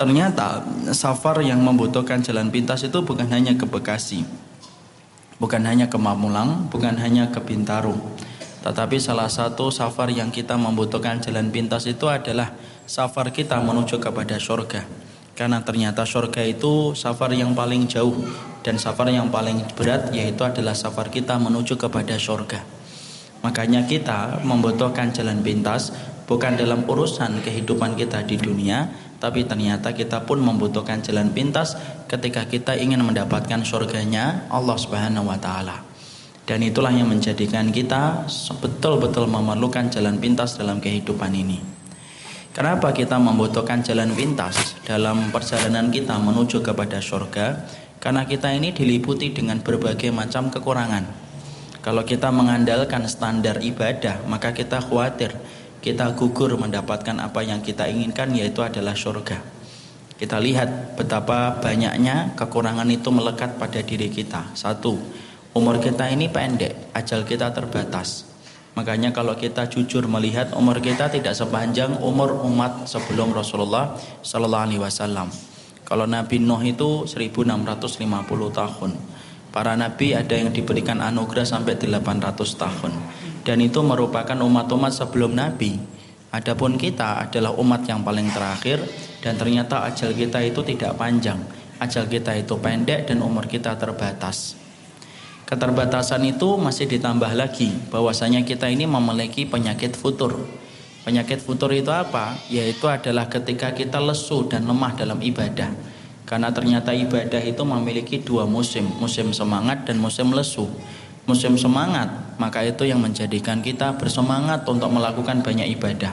Ternyata safar yang membutuhkan jalan pintas itu bukan hanya ke Bekasi, bukan hanya ke Mamulang, bukan hanya ke Bintaro. Tetapi salah satu safar yang kita membutuhkan jalan pintas itu adalah safar kita menuju kepada surga. Karena ternyata surga itu safar yang paling jauh dan safar yang paling berat yaitu adalah safar kita menuju kepada surga. Makanya kita membutuhkan jalan pintas bukan dalam urusan kehidupan kita di dunia, tapi ternyata kita pun membutuhkan jalan pintas ketika kita ingin mendapatkan surganya Allah Subhanahu wa taala. Dan itulah yang menjadikan kita betul-betul memerlukan jalan pintas dalam kehidupan ini. Kenapa kita membutuhkan jalan pintas dalam perjalanan kita menuju kepada surga? Karena kita ini diliputi dengan berbagai macam kekurangan. Kalau kita mengandalkan standar ibadah, maka kita khawatir kita gugur mendapatkan apa yang kita inginkan yaitu adalah surga. Kita lihat betapa banyaknya kekurangan itu melekat pada diri kita. Satu, umur kita ini pendek, ajal kita terbatas. Makanya kalau kita jujur melihat umur kita tidak sepanjang umur umat sebelum Rasulullah Sallallahu Alaihi Wasallam. Kalau Nabi Nuh itu 1650 tahun. Para nabi ada yang diberikan anugerah sampai 800 tahun dan itu merupakan umat-umat sebelum Nabi. Adapun kita adalah umat yang paling terakhir dan ternyata ajal kita itu tidak panjang. Ajal kita itu pendek dan umur kita terbatas. Keterbatasan itu masih ditambah lagi bahwasanya kita ini memiliki penyakit futur. Penyakit futur itu apa? Yaitu adalah ketika kita lesu dan lemah dalam ibadah. Karena ternyata ibadah itu memiliki dua musim, musim semangat dan musim lesu musim semangat, maka itu yang menjadikan kita bersemangat untuk melakukan banyak ibadah.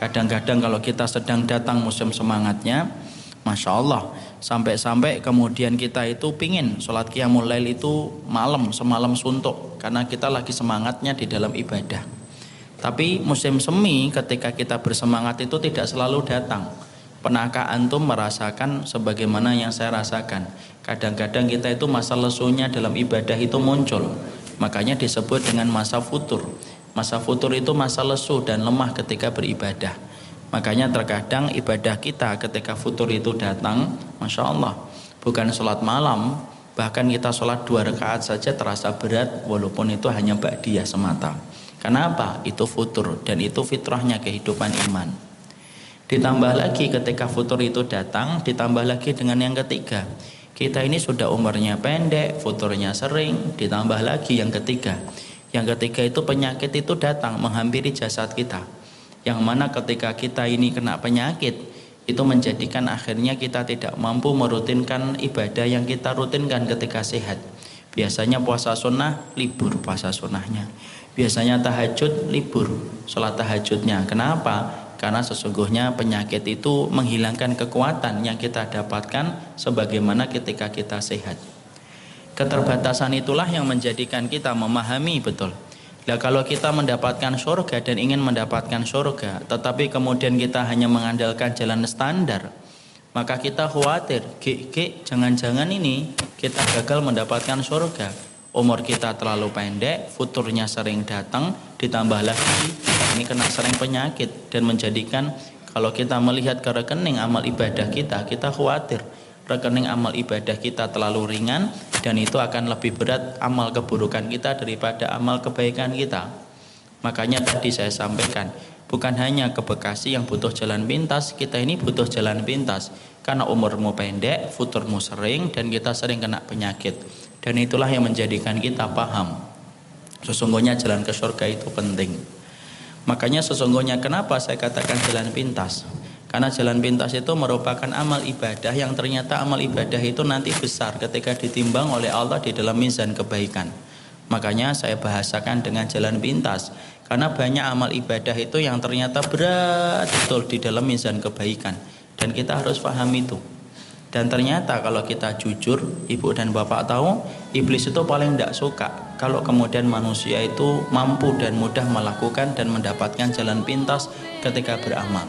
Kadang-kadang kalau kita sedang datang musim semangatnya, Masya Allah, sampai-sampai kemudian kita itu pingin sholat qiyamul lail itu malam, semalam suntuk, karena kita lagi semangatnya di dalam ibadah. Tapi musim semi ketika kita bersemangat itu tidak selalu datang. Pernahkah antum merasakan sebagaimana yang saya rasakan? Kadang-kadang kita itu masa lesunya dalam ibadah itu muncul. Makanya disebut dengan masa futur. Masa futur itu masa lesu dan lemah ketika beribadah. Makanya terkadang ibadah kita ketika futur itu datang, masya Allah, bukan sholat malam, bahkan kita sholat dua rakaat saja terasa berat, walaupun itu hanya ba'diyah semata. Kenapa? Itu futur dan itu fitrahnya kehidupan iman. Ditambah lagi ketika futur itu datang, ditambah lagi dengan yang ketiga, kita ini sudah umurnya pendek, futurnya sering, ditambah lagi yang ketiga. Yang ketiga itu penyakit itu datang menghampiri jasad kita. Yang mana ketika kita ini kena penyakit, itu menjadikan akhirnya kita tidak mampu merutinkan ibadah yang kita rutinkan ketika sehat. Biasanya puasa sunnah, libur puasa sunnahnya. Biasanya tahajud, libur sholat tahajudnya. Kenapa? Karena sesungguhnya penyakit itu menghilangkan kekuatan yang kita dapatkan sebagaimana ketika kita sehat. Keterbatasan itulah yang menjadikan kita memahami betul. Nah kalau kita mendapatkan surga dan ingin mendapatkan surga, tetapi kemudian kita hanya mengandalkan jalan standar, maka kita khawatir, jangan-jangan ini kita gagal mendapatkan surga. Umur kita terlalu pendek, futurnya sering datang, ditambah lagi ini kena sering penyakit dan menjadikan kalau kita melihat ke rekening amal ibadah kita, kita khawatir rekening amal ibadah kita terlalu ringan dan itu akan lebih berat amal keburukan kita daripada amal kebaikan kita. Makanya tadi saya sampaikan, bukan hanya ke Bekasi yang butuh jalan pintas, kita ini butuh jalan pintas karena umurmu pendek, futurmu sering dan kita sering kena penyakit. Dan itulah yang menjadikan kita paham. Sesungguhnya jalan ke surga itu penting. Makanya sesungguhnya kenapa saya katakan jalan pintas? Karena jalan pintas itu merupakan amal ibadah yang ternyata amal ibadah itu nanti besar ketika ditimbang oleh Allah di dalam mizan kebaikan. Makanya saya bahasakan dengan jalan pintas karena banyak amal ibadah itu yang ternyata berat betul di dalam mizan kebaikan dan kita harus paham itu. Dan ternyata kalau kita jujur, ibu dan bapak tahu, iblis itu paling tidak suka kalau kemudian manusia itu mampu dan mudah melakukan dan mendapatkan jalan pintas ketika beramal.